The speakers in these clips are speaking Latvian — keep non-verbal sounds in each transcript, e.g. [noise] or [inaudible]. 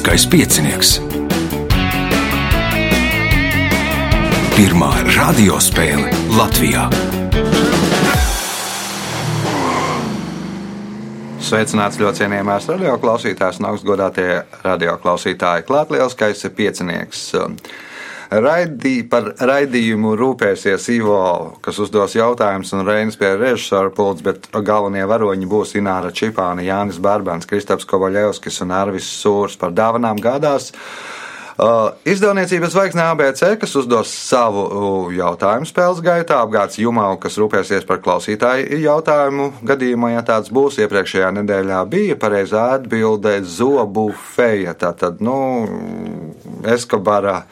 Lieliskais piecinieks. Pirmā radiospēle Latvijā. Sveicināts ļoti cienījamās radioklausītājas un augstgadātie radioklausītāji. Klāt lielskais piecinieks. Raidī, par raidījumu rūpēsies Ivo, kas uzdos jautājumus, un Reinis pie režisora pults, bet galvenie varoņi būs Ināra Čipāna, Jānis Barbans, Kristaps Kovaļevskis un Arvis Sūrs par dāvanām gādās. Uh, izdevniecības zvaigznē ABC, kas uzdos savu uh, jautājumu spēles gaitā, apgāds Jumau, kas rūpēsies par klausītāju jautājumu gadījumā, ja tāds būs. Iepriekšējā nedēļā bija pareizā atbilde zobu feja. Tātad, nu, Eskobara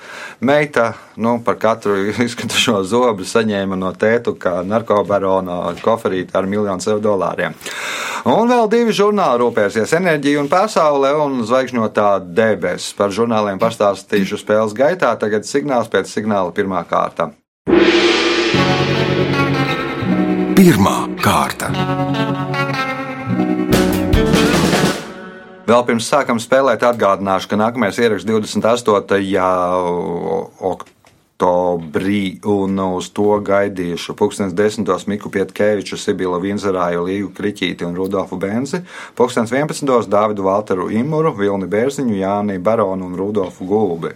meita nu, par katru [laughs] izskatušo zobu saņēma no tētu, kā narkobarona koferīti ar miljonus eiro dolāriem. Un vēl divi žurnāli rūpēsies - enerģija un pasaule un zvaigžņotā debesis. Par žurnāliem pastāstīšu spēles gaitā. Tagad signāls pēc signāla pirmā kārta. Pirmā kārta. Vēl pirms sākam spēlēt, atgādināšu, ka nākamais ieraksts 28. oktobrī oktobrī, un uz to gaidījuši Pūkstens desmitos Miku Pietkeviču, Sibila Vinzerāju, Līgu Kriķīti un Rudolfu Benzi, Pūkstens 11. Dāvidu Valteru Imuru, Vilni Bērziņu, Jāni Baronu un Rudolfu Gulbi.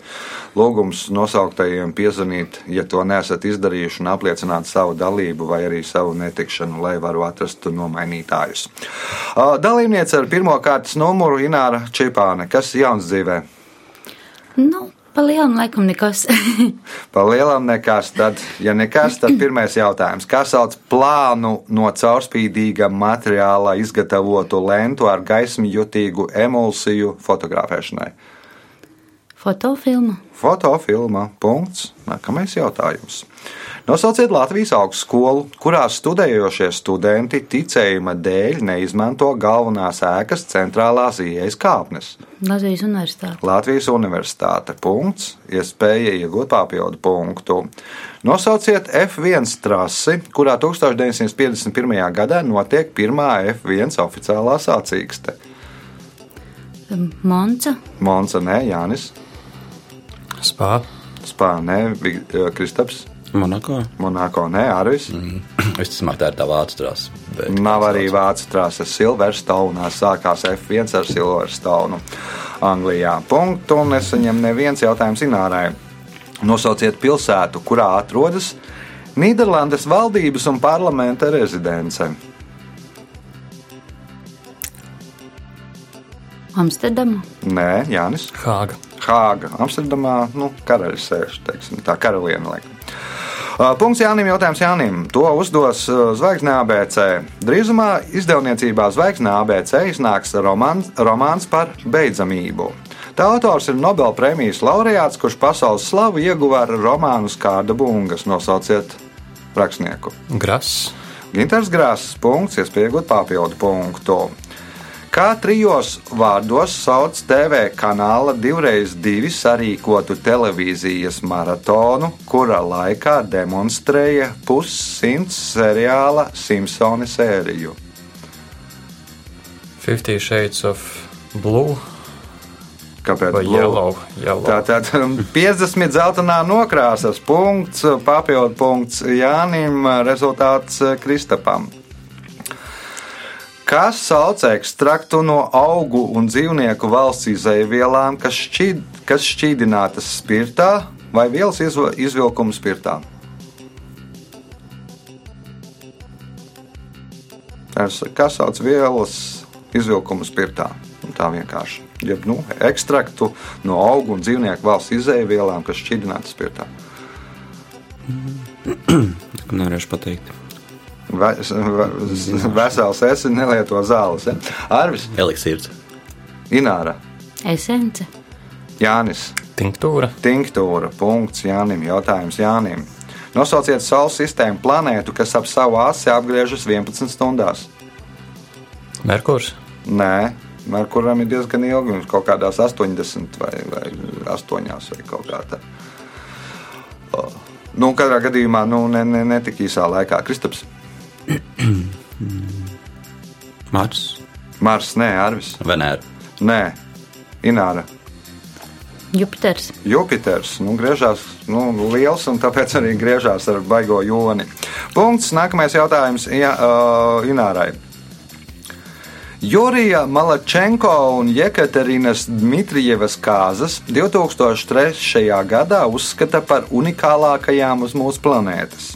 Lūgums nosauktajiem piezvanīt, ja to nesat izdarījuši, un apliecināt savu dalību vai arī savu netikšanu, lai varu atrast nomainītājus. Dalībniece ar pirmo kārtas numuru Ināra Čipāne. Kas jauns dzīvē? Nu, Pa lielam laikam nekas. [laughs] pa lielam nekas. Tad, ja nekas, tad pirmais jautājums. Kā sauc plānu no caurspīdīga materiāla izgatavotu lentu ar gaismu jutīgu emulsiju fotografēšanai? Fotofilma. Fotofilma. Punkts. Nākamais jautājums. Nosauciet Latvijas augstskolu, kurā studējošie studenti ticējuma dēļ neizmanto galvenās ēkas centrālās ieejas kāpnes. Latvijas Universitāte. Latvijas Universitāte. Punkts. Iespēja iegūt papildu punktu. Nosauciet F1 trasi, kurā 1951. gadā notiek pirmā F1 oficiālā sacīkste. Monca. Monca, nē, Jānis. Spā. Spā, nē, Kristaps. Monako. Monako, nē, Arvis. Mm. [clears throat] Es domāju, tā ir tā vācu trāsa. Nav arī vācu trāsa. Silverstoneā sākās F1 ar Silverstone Anglijā. Punktu un nesaņem neviens jautājums Inārai. Nosauciet pilsētu, kurā atrodas Nīderlandes valdības un parlamenta rezidence. Amsterdama? Nē, Jānis. Hāga. Hāga. Amsterdamā, nu, karaļs sēž, teiksim, tā karaliene, laikam. Punkts Jānim. Jautājums Jānim. To uzdos Zvaigznē ABC. Drīzumā izdevniecībā Zvaigznē ABC iznāks romāns, romāns par beidzamību. Tā autors ir Nobelpremijas laureāts, kurš pasaules slavu ieguva ar romānu Skārda bungas. Nosauciet rakstnieku. Grass. Ginters Grāss. Punkts, iespējot papildu punktu. Kā trijos vārdos sauc TV kanāla divreiz divi sarīkotu televīzijas maratonu, kura laikā demonstrēja pussimts seriāla Simpsoni sēriju? Fifty Shades of Blue. Kāpēc? Yellow, yellow. Tātad 50 zeltainā nokrāsas, punkts, papildu punkts Jānim, rezultāts Kristapam. Kas sauc ekstraktu no augu un dzīvnieku valsts izaivielām, kas, šķid, kas šķīdinātas spirtā vai vielas izv- izvilkuma spirtā? Kas sauc vielas izvilkuma spirtā? Nu, Tā vienkārši. Jeb, nu, ekstraktu no augu un dzīvnieku valsts izaivielām, kas šķidrinātas spirtā. [clears throat] Nevarēšu pateikt. Ve- ve- Vesels esi nelieto zāles. Ja? Arvis, Eliksīrs. Ināra, Esence. Jānis, Tinktūra. Tinktūra. Punkts Jānim. Jautājums Jānim. Nosauciet Saules sistēmu planētu, kas ap savu asi apgriežas 11 stundās. Merkurs. Nē, Merkuram ir diezgan ilgi, viņš kaut kādās 80 vai, vai 8 vai kaut kā tā. O, Nu, katrā gadījumā nu, ne, ne, ne tik īsā laikā. Kristaps, [clears throat] Mars. Mars, nē, Arvis, Venēra. nē, Ināra, Jupiters. Jupiters nu, griežās nu, liels un tāpēc arī griežās ar baigo joni. Punkts. Nākamais jautājums ja, uh, Inārai. Jurija Malačenko un Jekaterinas Dmitrijevas kāzas 2003. gadā uzskata par unikālākajām uz mūsu planētas.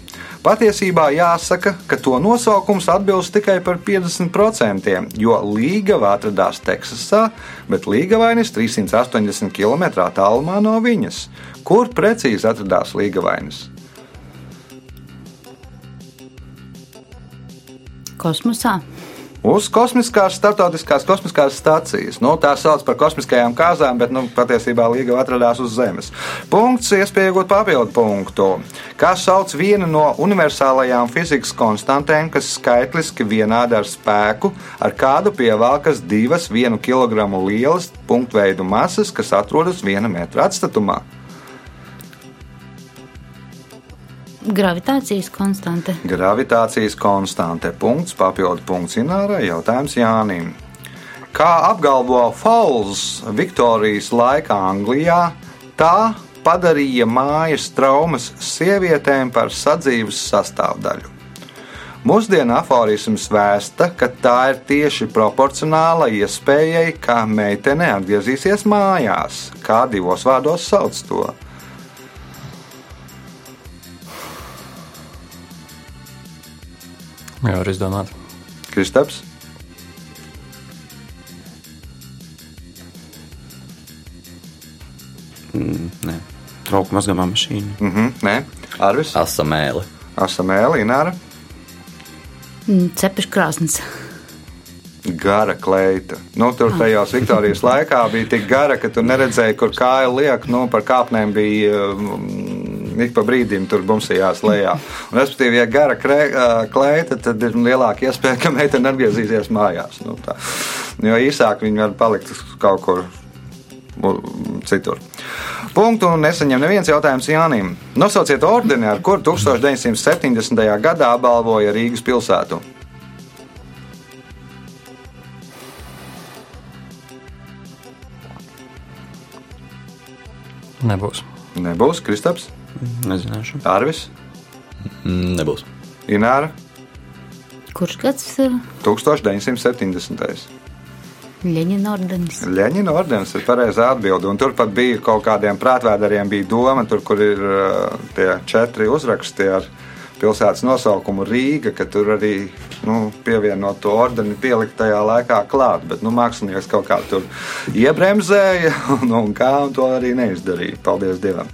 Patiesībā jāsaka, ka to nosaukums atbilst tikai par 50%, jo Līgava atradās Teksasā, bet Līgavainis 380 km attālumā no viņas. Kur precīzi atradās Līgavainis? Kosmosā. Uz kosmiskās, starptautiskās kosmiskās stācijas. Nu, tā sauc par kosmiskajām kāzām, bet nu, patiesībā Līga atradās uz Zemes. Punkts, iespēja iegūt papildu punktu. Kā sauc vienu no universālajām fizikas konstantēm, kas skaitliski vienāda ar spēku, ar kādu pievelkas divas vienu kilogramu lielas punktveidu masas, kas atrodas viena metra atstatumā? Gravitācijas konstante. Gravitācijas konstante. Punkts, papildu punkts Inārai. Jautājums Jānim. Kā apgalvo Falls Viktorijas laikā Anglijā, tā padarīja mājas traumas sievietēm par sadzīves sastāvdaļu. Mūsdienu aforisms vēsta, ka tā ir tieši proporcionāla iespējai, ka meitene atgriezīsies mājās. Kā divos vārdos sauc to? Jā, var izdomāt. Kristaps? Nē, trauku mazgāmā mašīna. Mhm, nē, Arvis, Asamēli. Asamēlī, Nāra. Mm, Cepešs krāsnes. Gara kleita. Nu, tur tajās Viktorijas laikā bija tik gara, ka tu neredzēji, kur kāja liek. Nu, par kāpnēm bija um, ik pa brīdim tur bumsījās lejā. Un, respektīvi, ja gara kleita, tad ir lielāka iespēja, ka meitene atgriezīsies mājās. Nu, tā. jo īsāk viņi var palikt kaut kur citur. Punktu nesaņem neviens jautājums Jānim. Nosauciet ordeni, ar kuru 1970. gadā apbalvoja Rīgas pilsētu. Nebūs. Nebūs Kristaps, Nezināšu. Arvis, Nebūs. Ināra. Kurš gads eh, 1970. Leņķina ordenis? Leņķina ordenis ir pareizā atbilde. Un tur pat bija kaut kādiem prātvēdariem, bija doma, tur, kur ir uh, tie četri uzraksti ar pilsētas nosaukumu Rīga, ka tur arī nu, pievienot to ordeni pielikt tajā laikā klāt. Bet nu, mākslinieks kaut kā tur iebremzēja [laughs] un, un kā un to arī neizdarīja. Paldies Dievam!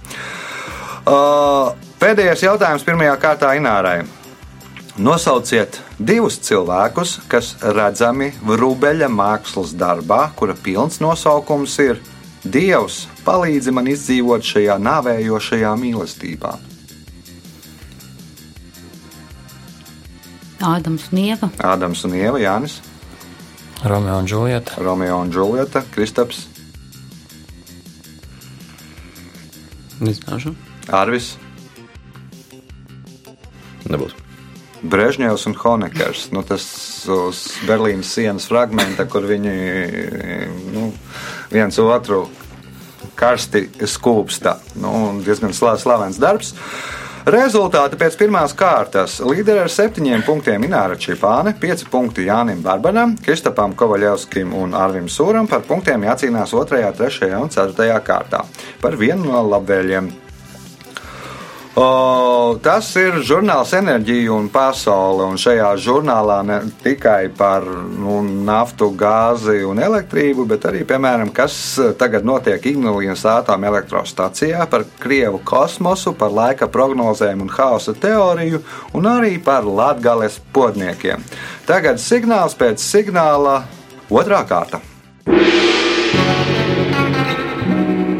Uh, pēdējais jautājums pirmajā kārtā Inārai. Nosauciet divus cilvēkus, kas redzami Rūbeļa mākslas darbā, kura pilns nosaukums ir Dievs, palīdzi man izdzīvot šajā nāvējošajā mīlestībā. Ādams un Ieva. Ādams un Ieva, Jānis, Romeo un Džulieta. Romeo un Džulieta, Kristaps, Nezināšu. Arvis, Nebūs. Brežņevs un Honekers. Nu, tas uz Berlīnas sienas fragmenta, kur viņi nu, viens otru karsti skūpsta. Nu, diezgan slavens darbs. Rezultāti pēc pirmās kārtas. Līderi ar septiņiem punktiem Ināra Čipāne, pieci punkti Jānim Barbanam, Kristapam Kovaļevskim un Arvim Sūram. Par punktiem jācīnās 2, 3 un 4 kārtā. Par vienu no labvēliem O, tas ir žurnāls Enerģija un pasaule. Un šajā žurnālā ne tikai par nu, naftu, gāzi un elektrību, bet arī, piemēram, kas tagad notiek Ignalijas atomelektrostacijā, par Krievu kosmosu, par laika prognozēm un haosa teoriju, un arī par latgales podniekiem. Tagad signāls pēc signāla otrā kārta.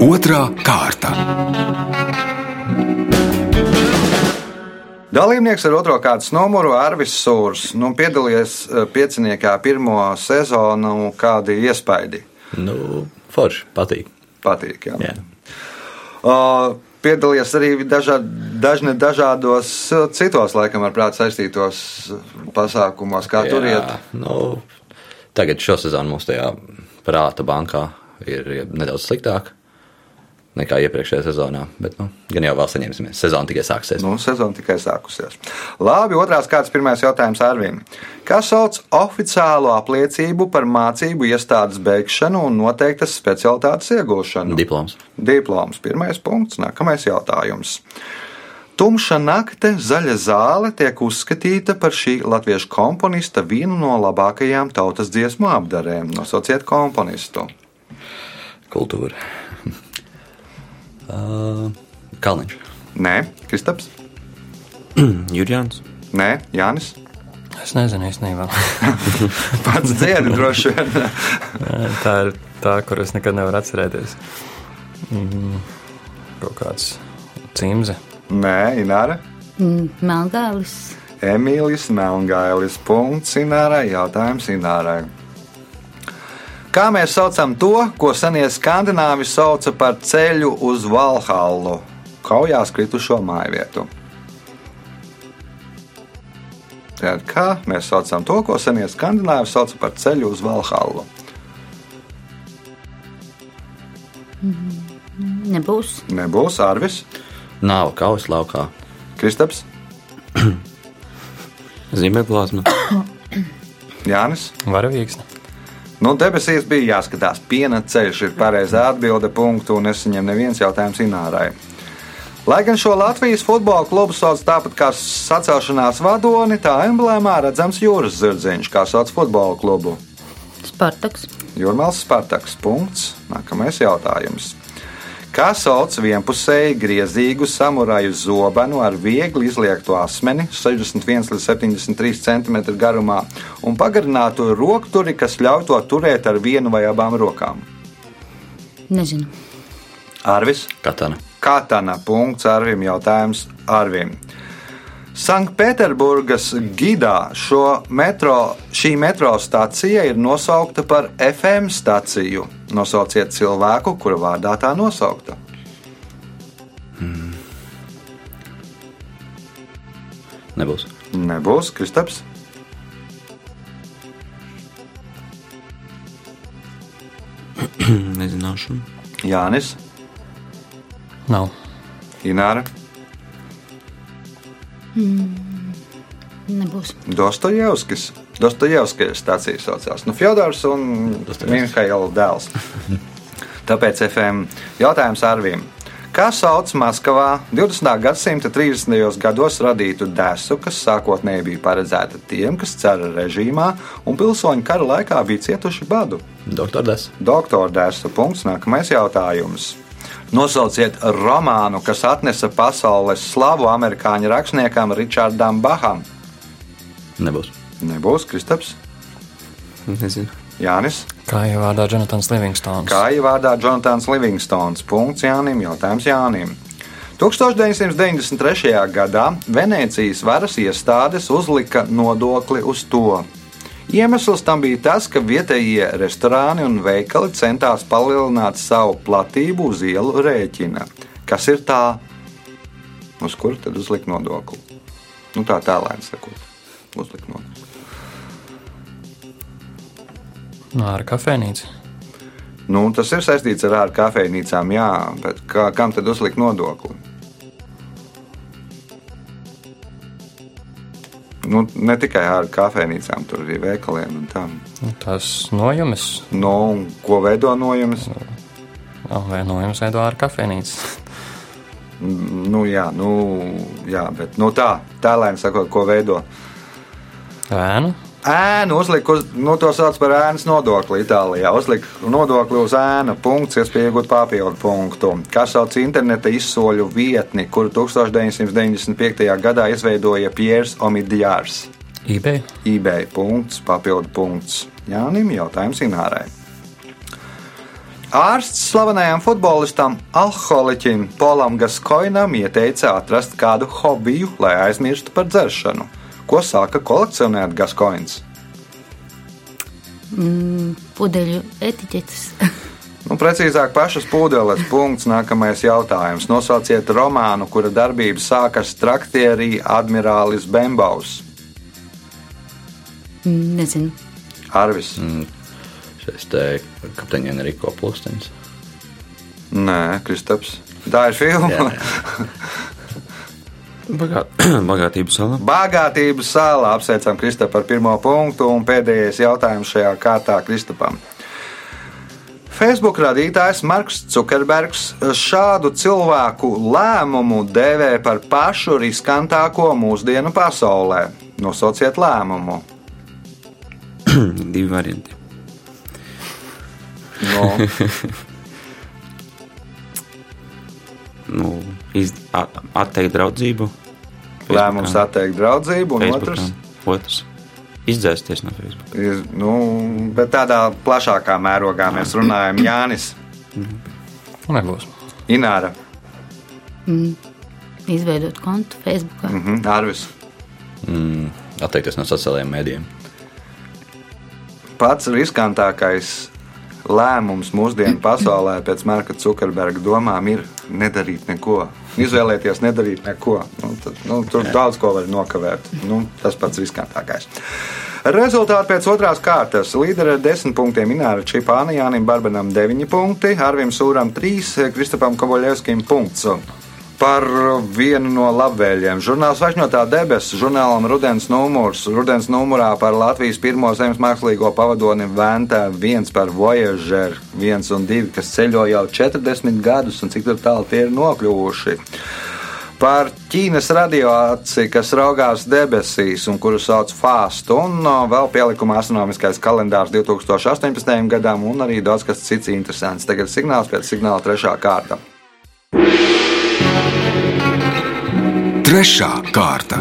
Otra kārta. Dalībnieks ar otro kārtas numuru Arvis Sūrs. Nu, piedalījies eh, pieciniekā pirmo sezonu, kādi iespaidi Nu, forši, patīk. patīk. Jā. Jā. Uh, piedalījies arī dažā, dažne dažādos eh, citos, laikam, ar prātu saistītos pasākumos, kā tur iet. Nu, tagad šo sezonu mums tajā prāta bankā ir nedaudz sliktāk. Nekā iepriekšējā sezonā. Bet, nu, gan jau vēl saņemsimies. Sezona tikai sāksies. Nu, sezona tikai sākusies. Labi, otrās kārtas pirmais jautājums Arvim. Kas sauc oficiālo apliecību par mācību iestādes beigšanu un noteiktas specialitātes iegūšanu? Diploms. Diploms. Pirmais punkts. Nākamais jautājums. Tumša nakte, zaļa zāle tiek uzskatīta par šī latviešu komponista vienu no labākajām tautas dziesmu apdarēm. Nosauciet komponistu. Kultūra. Uh, Kalniņš. Nē, Kristaps. [clears throat] Jurjāns. Nē, Jānis. Es nezinu īstenībā. [laughs] Pats dziedi droši vien. [laughs] tā ir tā, kur es nekad nevaru atcerēties. Mm, kaut kāds cimze. Nē, Ināra. Mm, Melngālis. Emīlijas Melngailis. Punkts Inārai. Jautājums Inārai. Kā mēs saucam to, ko senie skandināvi sauca par ceļu uz Valhallu, kaujās kritušo māju vietu? Tātad, kā mēs saucam to, ko senie skandināvi sauca par ceļu uz Valhallu? Nebūs. Nebūs Arvis, Nāva kaujas laukā. Kristaps, [coughs] Zīmēplāsma. Jānis. Varavīksne. Nu, debesīs bija jāskatās. Piena ceļš ir pareizā atbilde, punktu, un es saņemu neviens jautājums Inārai. Lai gan šo Latvijas futbola klubu sauc tāpat kā sacelšanās vadoni, tā emblēmā redzams jūras zirdziņš, kā sauc futbola klubu. Spartaks. Jūrmāls Spartaks. Punkts. Nākamais jautājums. Kā sauc vienpusēji griezīgu samuraju zobenu ar viegli izliektu asmeni, 61 līdz 73 cm garumā, un pagarinātu rokturi, kas ļauj to turēt ar vienu vai abām rokām? Nezinu. Arvis. Katana. Katana. Punkts Arvim. Jautājums Arvim. Sanktpēterburgas gidā šo metro, šī metro stacija ir nosaukta par FM staciju. Nosauciet cilvēku, kura vārdā tā nosaukta. Nebūs. Nebūs Kristaps. [clears throat] Nezināšu. Jānis, Nav. Ināra, Nebūs. Dostojevskis. Dostojevskis stācija saucās. Nu, Fjodors un. Mihaila dēls. [laughs] Tāpēc FM jautājums Arvim. Kā sauc Maskavā 20. gadsimta 30. gados radītu desu, kas sākotnēji bija paredzēta tiem, kas cara režīmā un pilsoņu kara laikā bija cietuši badu? Doktor Des. Doktora Dēsa punkts. Nākamais jautājums. Nosauciet romānu, kas atnesa pasaules slavu amerikāņu rakstniekam Richardam Baham. Nebūs. Nebūs Kristaps, Nezinu. Jānis. Kā jau vārdā Jonatans Livingstons. Kā jau vārdā Jonatans Livingstons. Punkts Jānim. Jautājums Jānim. 1993. gadā Venecijas varas iestādes uzlika nodokli uz to. Iemesls tam bija tas, ka vietējie restorāni un veikali centās palielināt savu platību uz ielu rēķina. Kas ir tā? Uz kuru tad uzlikt nodokli? Nu, tā tālāk sakot, uzlikt nodokli. No, ar kafejnīcu. Nu, tas ir saistīts ar ārā kafejnīcām, jā, bet kā, kam tad uzlikt nodokli? Nu, ne tikai ar kafejnīcām, tur arī veikaliem un tam. Nu, Tas nojumis. Nu, un ko veido nojums? Oh, vai nojums veido ar kafejnīcu. Nu, jā, nu, jā, bet nu, tā, tēlēni sakot, ko veido. Ēnu. Ēnu uzlika, uz, nu, to sauc par ēnas nodokli Itālijā. Uzlika nodokli uz ēnu punktu, iespēja iegūt papildu punktu. Kā sauc interneta izsoļu vietni, kuru 1995. gadā izveidoja Piers Omidyārs. eBay. eBay punkts, papildu punkts. Jānim jautājums Inārai. Ārsts slavenajam futbolistam, alkoholiķim Polam Gaskoinam ieteica atrast kādu hobiju, lai aizmirstu par dzeršanu. Ko sāka kolekcionēt Gaskoins? Pudeļu etiķetes. [laughs] Nu, precīzāk, pašas pūdeles punkts. Nākamais jautājums. Nosauciet romānu, kura darbība sākas traktierī Admirālis Bembaus. Nezinu. Arvis. Šis te kapteiņa Enrico Plūstenis. Nē, Kristaps. Tā ir filma. Jā, jā. [laughs] Bagā... [clears throat] Bagātības sala. Bagātības sāla apsveicam Kristapu par pirmo punktu un pēdējais jautājums šajā kārtā Kristapam. Facebook radītājs Marks Zukerbergs šādu cilvēku lēmumu dēvē par pašu riskantāko mūsdienu pasaulē. Nosauciet lēmumu. [clears throat] Divi varianti. No, [laughs] Nu, iz... a- atteikt draudzību. lēmums Facebookā. atteikt draudzību, un Facebookā. otrs Otrs. Izdzēsties no Facebook. ir, nu, bet tādā plašākā mērogā mēs runājam Jānis, Nebūs. Ināra, Izveidot kontu Facebook. mhm, Arvis. Mm, atteikties no sociālajiem mēdījiem. Pats riskantākais lēmums mūsdienu pasaulē pēc Marka Zukerberga domām ir nedarīt neko. Izvēlēties nedarīt neko. Nu, tad, nu, tur daudz ko var nokavēt. Nu, tas pats riskantākais. Rezultāti pēc otrās kārtas. Līderi ar 10 punktiem Ināra Čipāna, Jānim Barbanam 9 punkti, Arvim Sūram 3, Kristapam Kovoļevskim punkts. Par vienu no labvēliem. Žurnāls Vašņotā debesis, žurnālam Rudens numurs. Rudens numurā par Latvijas pirmo zemes mākslīgo pavadoni Venta, viens par Voyager, viens un divi, kas ceļo jau 40 gadus, un cik tālu tie ir nokļuvuši. Par Ķīnas radioaci, kas raugās debesīs un kuru sauc FAST, un uh, vēl pielikumā astronomiskais kalendārs 2018. gadam, un arī daudz kas cits interesants. Tagad signāls pēc signāla trešā kārta. Trešā kārta.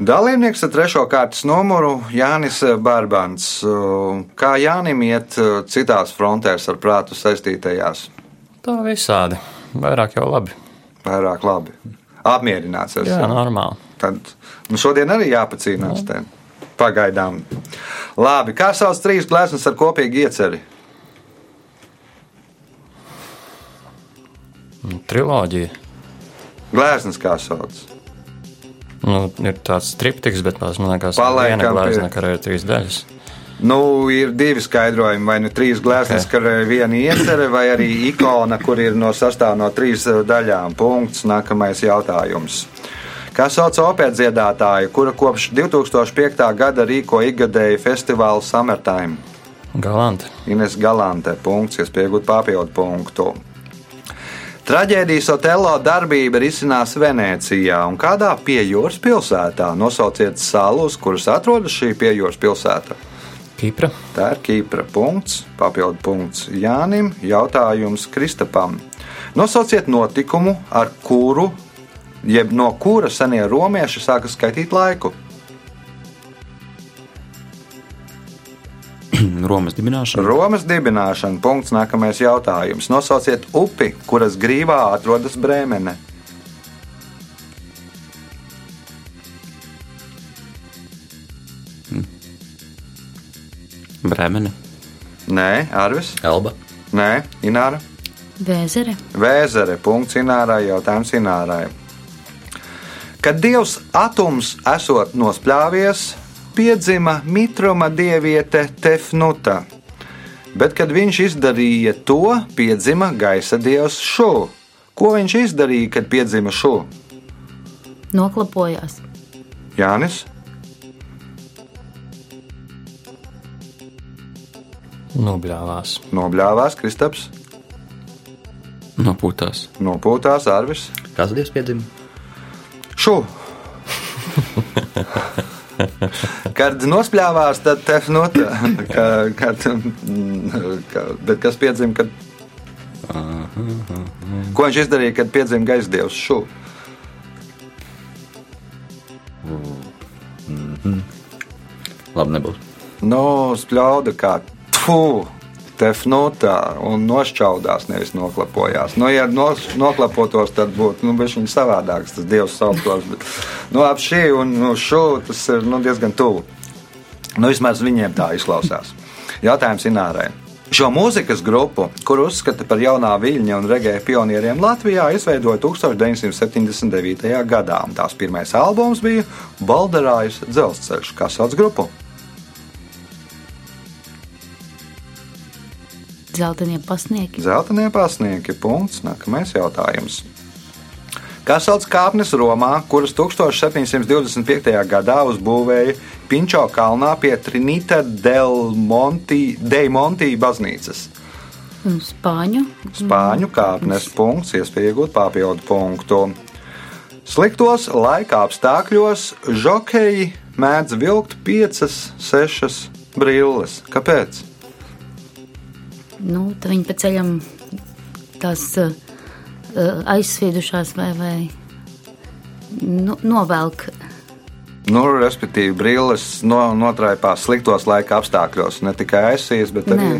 Dalībnieks ar trešo kārtas numuru Jānis Bārbans. Kā Jānim iet uh, citās frontēs ar prātu saistītajās? Tā visādi. Vairāk jau labi. Vairāk labi. Apmierināts esmu. Jā, normāli. Tad nu, šodien arī jāpacīnās. Pagaidām. Labi, kā sauc trīs gleznas ar kopīgu ieceri? Triloģija. Gleznas kā sauc? Nu, ir tāds triptiks, bet tās man liekas, Palaikam viena glāzē, kā ir trīs daļas. Nu, ir divi skaidrojumi. Vai nu trīs Ok. okay. ar vienu ieceri, vai arī ikona, kur ir no sastāv no trīs eh, daļām. Punkts. Nākamais jautājums. Kā sauc operas dziedātāju, kura kopš 2005. gada rīko ikgadēju festivālu Summertime? Galanti. Ines Galante. Punkts, kas pieaugot papildu punktu. Traģēdijas Otello darbība risinās Venecijā un kādā piejūras pilsētā. Nosauciet salu, uz kuras atrodas šī piejūras pilsēta. Kipra. Tā ir Kipra. Punkts, papildu punkts Jānim. Jautājums Kristapam. Nosauciet notikumu, ar kuru, jeb no kura senie romieši sāka skaitīt laiku. [clears throat] Romas dibināšana. Romas dibināšana. Punkts. Nākamais jautājums. Nosauciet upi, kuras grīvā atrodas Brēmene. Bremene. Nē, Arvis. Elba. Nē, Ināra. Vēzere. Vēzere. Punkts Inārai. Jautājums Inārai. Kad dievs Atoms esot nospļāvies, piedzima mitruma dieviete Tefnuta. Bet, kad viņš izdarīja to, piedzima gaisa dievs Šu. Ko viņš izdarīja, kad piedzima Šu? Noklapojās. Jānis. Nobļāvās. Nobļāvās Kristaps, Nopūtās. nopūtās Arvis. Kas dievs piedzima? Šu! [laughs] [laughs] Kad nospļāvās, tad tefnota. Ka, kad, ka, bet kas piedzima, kad. Ko viņš izdarīja, kad piedzima gaisa dievs? Šu! Labi, nebūs. Nu, spļauda kā tfu! Tefnota un nošķaudās, nevis noklapojās. Nu, ja nos, noklapotos, tad būtu nu, viņa savādāks. Tas dievs sauktos. Bet, nu, ap šī un nu, šo tas ir nu, diezgan tuvu. Nu, vismaz viņiem tā izklausās. Jautājums Inārai. Šo mūzikas grupu, kur uzskata par jaunā viļņa un regēja pionieriem Latvijā, izveidoja 1979. gadā. Tās pirmais albums bija Balderājas dzelzceļš, kā sauc grupu. Zeltenie pasnieki. Zeltenie pasnieki. Punkts. Nākamais jautājums. Kā sauc kāpnes Romā, kuras 1725. gadā uzbūvēja Pinčo kalnā pie Trinita del Monti, Dei Monti baznīcas? Spāņu. Spāņu kāpnes punkts, iespēja iegūt papildu punktu. Sliktos laika apstākļos žokeji mēdz vilkt 5, 6 brilles. Kāpēc? Nu, viņi pa ceļam tās uh, aizsviedušās vai, vai nu, novelk. Nu, respektīvi, brilles no, notraipās sliktos laika apstākļos. Ne tikai aizsīs, bet arī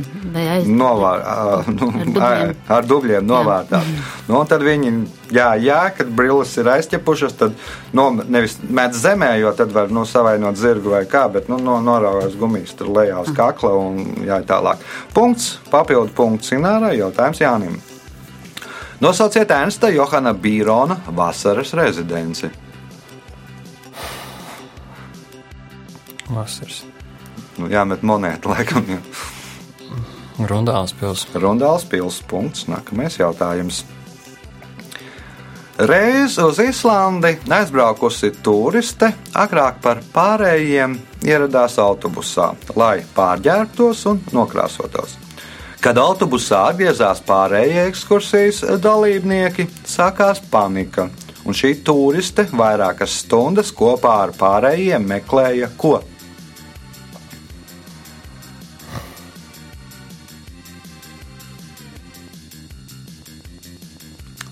aiz- novār, ā, nu, Ar dubļiem. ar, ar dubļiem novārtā. Nu, tad viņi, jā, jā, kad brilles ir aizķepušas, tad no, nevis met zemē, jo tad var nu, savainot zirgu vai kā, bet nu, no, noraujas gumijas tur lejā uz kakla un jā, tālāk. Punkts, papildu punkts Inārai, jautājums Jānim. Nosauciet Ernsta Johana Bīrona vasaras rezidenci. Vasaras. Nu, jāmet monētu, laikam. Jā. Rundāls pils. Rundāls pils. Punkts. Nākamais jautājums. Reiz uz Islandi aizbraukusi turiste, agrāk par pārējiem ieradās autobusā, lai pārģērbtos un nokrāsotos. Kad autobusā atgriezās pārējie ekskursijas dalībnieki, sākās panika, un šī turiste vairākas stundas kopā ar pārējiem meklēja ko.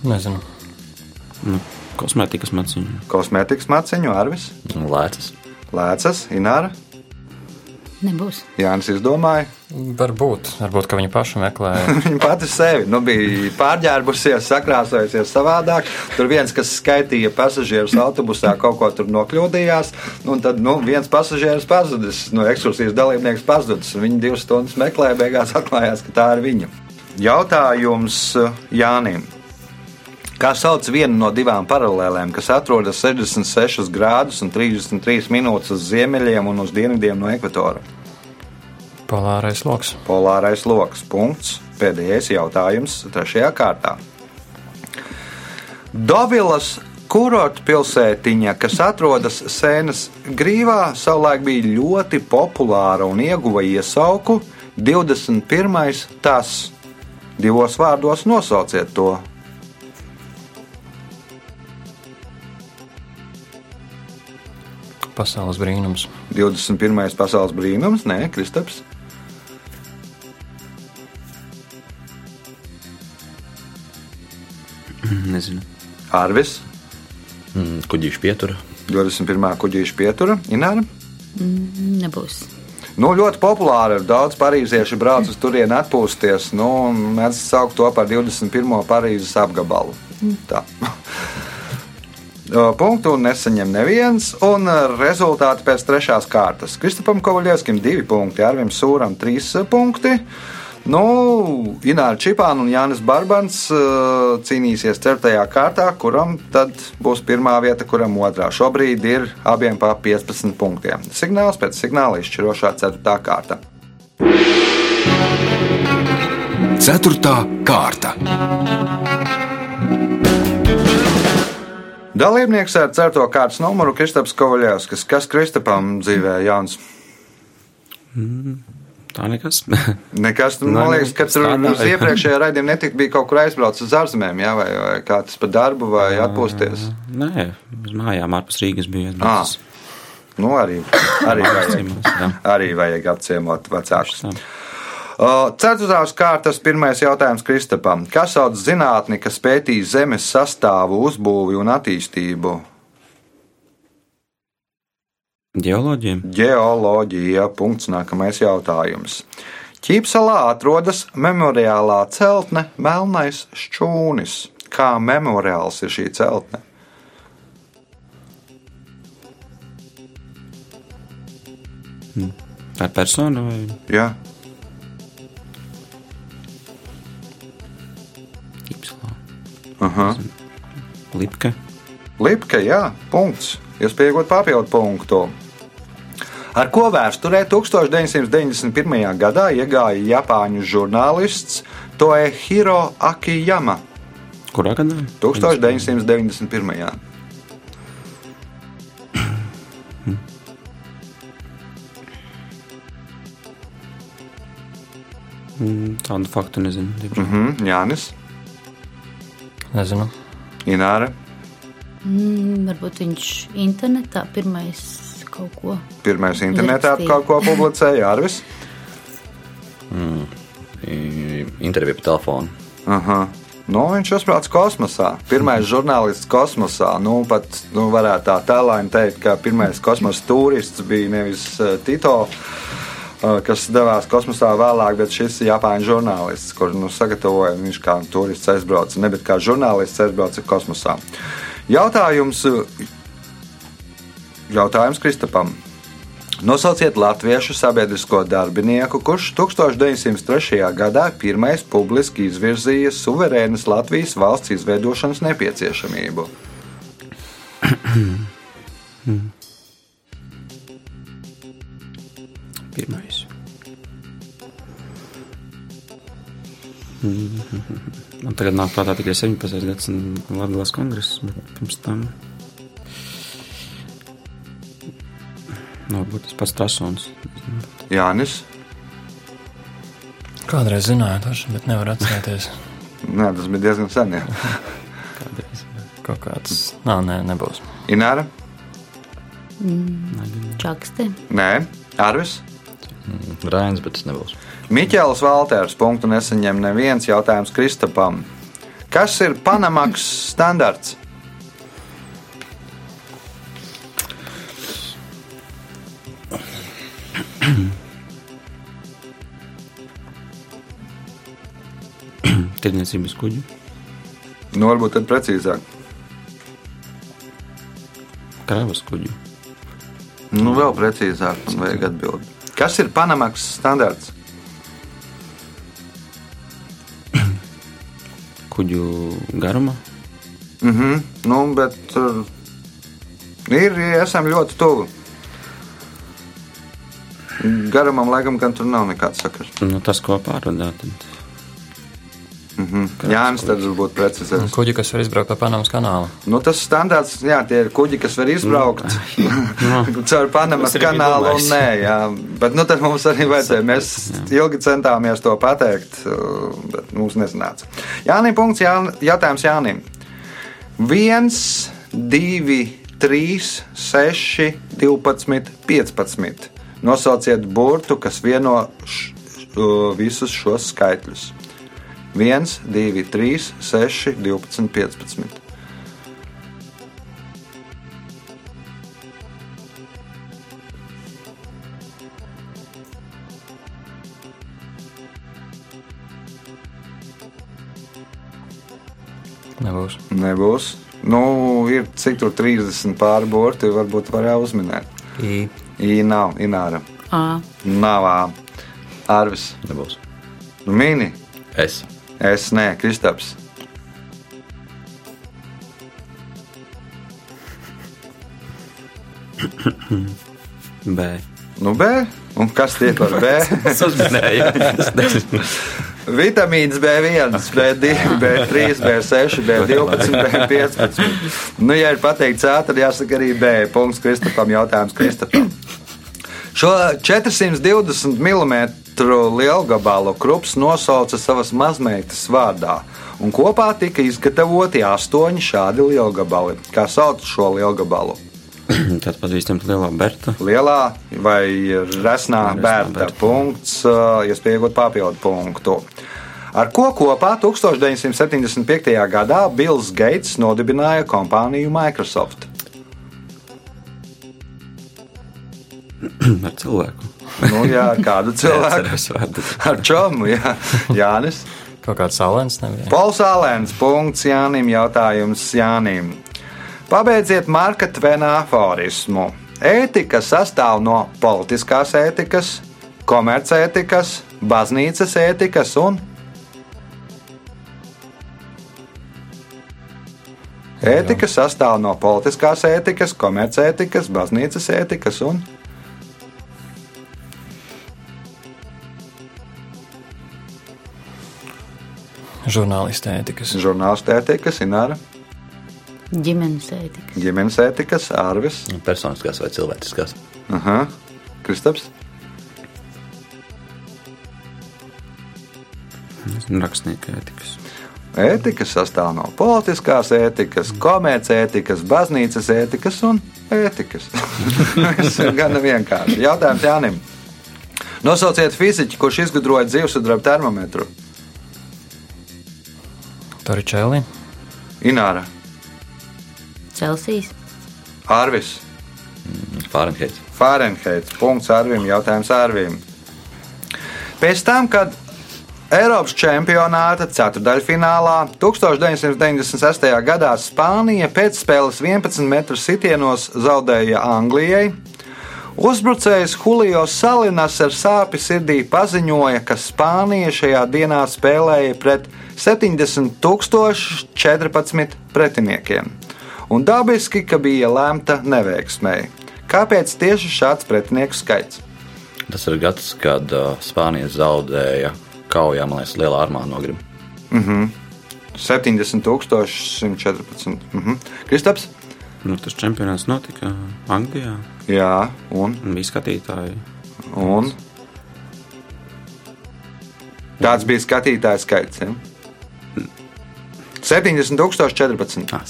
Nezinu. Nu, kosmētikas maciņu. Kosmētikas maciņu, Arvis, Lēcas. Lēcas, Ināra, Nebūs. Jānis izdomāja. Varbūt, varbūt ka viņi paši meklēja. [laughs] Viņa pati sevi nu, bija pārģērbusies, sakrāsojusies savādāk. Tur viens, kas skaitīja pasažierus autobusā, kaut ko tur nokļūdījās. Nu, un tad nu, viens pasažieris pazudis, no ekskursijas dalībnieks pazudis. un Viņi divas stundas meklēja, beigās atklājās, ka tā ir viņa. Jautājums uh, Jānim. Kā sauc vienu no divām paralēlēm, kas atrodas 66 grādus un 33 minūtes uz ziemeļiem un uz dienvidiem no ekvatora? Polārais lokus. Polārais lokus. Punkts. Pēdējais jautājums trešajā kārtā. Dovilas kurorta pilsētiņa, kas atrodas Sēnes grīvā, savulaik bija ļoti populāra un ieguva iesauku 21. tas. Divos vārdos nosauciet to. Pasaules brīnums. 21. pasaules brīnums, nē, Kristaps. Nezinu. Arvis, Mm, kuģīšu pietura. 21. kuģīša pietura, Ināra. Nebūs. Nu, ļoti populāri ir. Daudz parīziešu brauc uz turieni atpūsties. Nu, un mēs saucam to par 21. Parīzes apgabalu. Tā. O, Punktu nesaņem neviens, un uh, rezultāti pēc trešās kārtas. Kristupam Kovaļevskim divi punkti, Arvim Sūram trīs uh, punkti. Nu, Ināra Čipāna un Jānis Barbans uh, cīnīsies ceturtajā kārtā, kuram tad būs pirmā vieta, kuram otrā. Šobrīd ir abiem pa 15 punktiem. Signāls pēc signāla izšķirošā ceturtā kārta. Ceturtā kārta. Dalībnieks ar ceturto kārtas numuru Kristaps Kovaļevskis. Kas Kristapam dzīvē Jānis? Tā nekas. [laughs] Nekas, nu, man nu, liekas, ka tur uz iepriekšējā raidījuma netika bija kaut kur aizbraucis uz ārzemēm, jā, vai, vai kā tas par darbu, vai atpūsties. Nē, uz mājām ārpus Rīgas bija. Ah. Nu, arī, arī, vajag, arī vajag apciemot vecākus. Ceturtās kārtas pirmais jautājums Kristapam. Kas sauc zinātni, kas pētīs Zemes sastāvu, uzbūvi un attīstību? Geoloģija. Geoloģija. Punkts. Nākamais jautājums. Ķīpselā atrodas memoriālā celtne Melnais šķūnis. Kā memoriāls ir šī celtne? Tā ir persona vai Jā, ķīpselā? Aha. Lipka. Lipke, jā, punkts. Iespējams, papildu punktu. Ar ko vēsturē 1991. gadā iegāja Japāņu žurnālists Toehiro Akiyama Kurā gadā? 1991. Mm, Tādu faktu nezinu. diemžēl. Mhm, Jānis, Nezinu. Ināra, Mm, varbūt viņš internetā pirmais kaut ko. pirmais internetā Uzrakstīja. kaut ko publicēja Arvis. I- Intervija pa telefonu. Aha. Nu, viņš uzbrauc kosmosā. Pirmais žurnālists kosmosā. Nu, pat nu, varētu tā tēlāini teikt, ka pirmais kosmosa turists bija nevis uh, Tito, uh, kas devās kosmosā vēlāk, bet šis Japāņu žurnālists, kurš nu, sagatavoja viņš kā turists aizbrauca, ne bet kā žurnālists aizbrauca kosmosā. Jautājums, uh, jautājums Kristapam. Nosauciet latviešu sabiedrisko darbinieku, kurš 1903. gadā pirmais publiski izvirzīja suverēnas Latvijas valsts izveidošanas nepieciešamību. Pirmais. [laughs] Man tagad nāk prātā tikai 17. gadsimta Latvijas kongress, bet pirms tam. Varbūt tas pats Tasons. Jānis. Kādreiz zināju, taču, bet nevaru atcerēties. [laughs] Nē, tas bija diezgan sen. Kādreiz. Kaut kāds. Nā, nē, nebūs. Ināra? Čakste. Nē, Arvis. Rainis, bet tas nebūs. Miķels Valters. Punktu nesaņem neviens jautājums Kristapam. Kas ir Panamaks standarts? Tirdzniecības kuģi. Nu, varbūt tad precīzāk. Kravas kuģi. Nu, vēl precīzāk, man vajag atbildēt. Kas ir Panamaks standarts? Kuģu garuma. Mhm, nu, bet uh, ir, ja esam ļoti tuvu. Garumam, laikam, gan tur nav nekāds sakars. Nu, tas, ko pārvadā, tad Mhm. Jānis tad varbūt precizēs. Kuģi, kas var izbraukt pa Panamas kanālu. Nu, tas standārts, jā, tie ir kuģi, kas var izbraukt [laughs] caur Panamas kanālu. Un nē, jā, bet nu, tad mums arī vajadzēja. Mēs ilgi centāmies to pateikt, bet mums nesanāca. Jānis, punkts, jā, jautājums Jānim. 1, 2, 3, 6, 12, 15. Nosauciet burtu, kas vieno š, uh, visus šos skaitļus. 1, 2, 3, 6, 12, 15. Nebūs. Nebūs. Nu, ir cik tur 30 pārburti, varbūt varēja uzminēt. I. I nav, Ināra. A. Nav. Arvis. Nebūs. Nu, mini. Es. Es nē, Kristaps. B. Nu, B. Un kas tie par B? [laughs] Es nezinu. Vitamīns B1, B2, B3, B6, B12, B15. Nu, ja ir pateikts A, tad jāsaka arī B. Punkts Kristapam, jautājums Kristapam. Šo 420 mm lielgabalu krups nosauca savas mazmeitas vārdā, un kopā tika izgatavoti astoņi šādi lielgabali. Kā sauc šo lielgabalu? [clears throat] Tad pazīstam lielā Berta. Lielā vai resnā Resnā bērta bērta. punkts, iespēja iegūt papildu punktu. Ar ko kopā 1975. gadā Bills Gates nodibināja kompāniju Microsoft? [clears throat] Ar cilvēku. Nu, jā, kādu cilvēku? Ar čomu, jā. Jānis. Kaut kāds saulēns nebija. Pols Alēns, punkts Jānim, jautājums Jānim. Pabeidziet Marka Tvena aforismu. Ētika sastāv no politiskās ētikas, komercētikas, baznīcas ētikas un Ētika sastāv no politiskās ētikas, komercētikas, baznīcas ētikas un Žurnālisti ētikas. Žurnālisti ētikas, Ināra, ģimenes ētika, ģimenes ētikas, Ārvis, Personiskās vai cilvēciskās. Aha. Kristaps, Rakstnieka ētikas. ētikas sastāv no politiskās ētikas, komercētikas, baznīcas ētikas un ētikas. [laughs] Tas ir gan vienkārši. Jautājums Jānim. Nosauciet fiziķi, kurš izgudroja dzīvesudraba termometru. Toričēlī. Ināra, Celsijas, Ārvis, Fahrenheits. Fahrenheits. Punkts Arvim, jautājums Arvim. Pēc tam, kad Eiropas čempionāta ceturdaļfinālā 1996. gadā Spānija pēcspēles 11 metru sitienos zaudēja Anglijai, uzbrucējs Julio Salinas ar sāpju sirdī paziņoja, ka Spānija šajā dienā spēlēja pret 70,014 pretiniekiem, un dabiski, ka bija lemta neveiksmēji. Kāpēc tieši šāds pretinieku skaits? Tas ir gads, kad uh, Spānija zaudēja kaujā, man liekas, lielā armā nogriba. 70,114. Mhm. Kristaps? Nu, tas čempionāts notika Anglijā. Jā, un, un Bija skatītāji. un. Tāds bija skatītājs skaits. Ja? 70,014. Ah,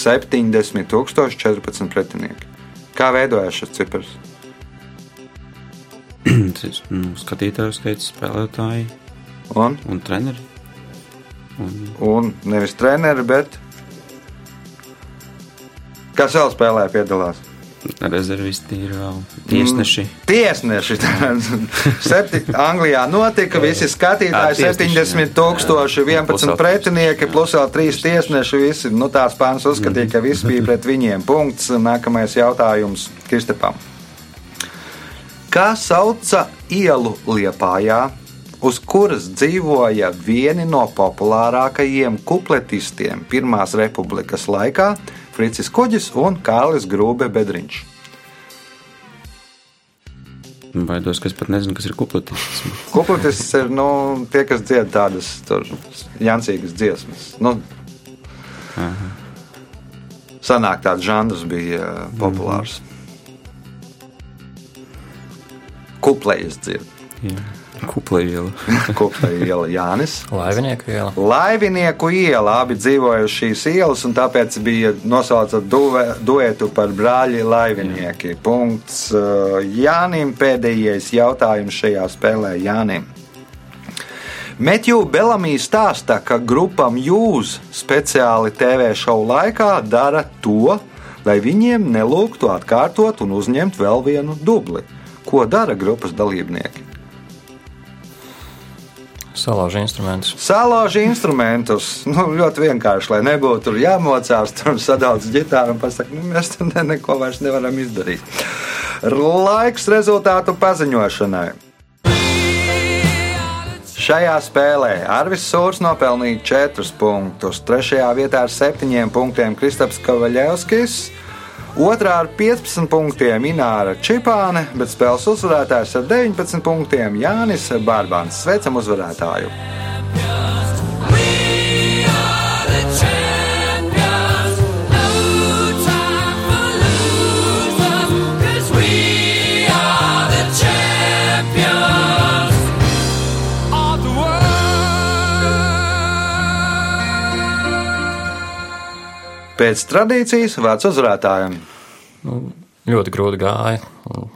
70,014 pretinieki. Kā veidojās šis cipars? Tas, nu, skatītāju skaits, spēlētāji Un, un treneri. Un un nevis treneri, bet. Kas vēl spēlē piedalās? rezervisti ir vēl tiesneši. Tiesneši. Septi, Anglijā notika, visi skatītāji, Jā, tiesneši, 70 tūkstoši, 11 pretinieki, plus vēl 3 tiesneši. Visi, nu, tās pāns uzskatīja, ka viss bija pret viņiem. Punkts. Nākamais jautājums Kristapam. Kā sauca ielu Liepājā, uz kuras dzīvoja vieni no populārākajiem kupletistiem Pirmās republikas laikā - Fricis Kuģis un Kārlis Grūbe Bedriņš? Baidos, ka es pat nezinu, kas ir kupletists. Kupletists ir nu, tie, kas dzied tādas jancīgas dziesmas. Nu, Sanāk, tāds žanrs bija uh, populārs. Kuplējas dzied. Kuplējiela. Kuplēja iela [laughs] Jānis. Laivinieku iela. Laivinieku iela abi dzīvoja uz šīs ielas, un tāpēc bija nosaucta duetu par brāļi laivinieki. Punkts uh, Jānim. Pēdējais jautājums šajā spēlē Jānim. Metju Belamī stāsta, ka grupam Jūs speciāli TV šovu laikā dara to, lai viņiem nelūgtu atkārtot un uzņemt vēl vienu dubli. Ko dara grupas dalībnieki? Salauž instrumentus. Salauž instrumentus. Nu, ļoti vienkārši, lai nebūtu tur jāmocās, tur sadalīt ģitāru un pasakāt, nu, mēs tam ne, neko vairs nevaram izdarīt. Laiks rezultātu paziņošanai. Šajā spēlē Arvis Sūrs nopelnīja 4 punktus, 3. vietā ar 7 punktiem Kristaps Kavaļevskis, 2. ar 15 punktiem Ināra Čipāne, bet spēles uzvarētājs ar 19 punktiem Jānis Bārbāns. Sveicam uzvarētāju! Pēc tradīcijas vārds uzvarētājiem. Nu, ļoti grūti gāja. un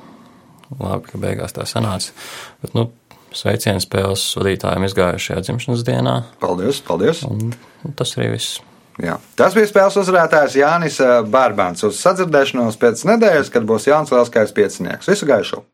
Labi, ka beigās tā sanāca. Bet, nu, sveiciens spēles vadītājiem izgājušajā dzimšanas dienā. Paldies! paldies. Un, un tas arī viss. Jā. Tas bija spēles uzvarētājs Jānis Bārbāns. Uz sadzirdēšanos pēc nedēļas, kad būs Jānis Lielskais piecinieks. Visu gaišu!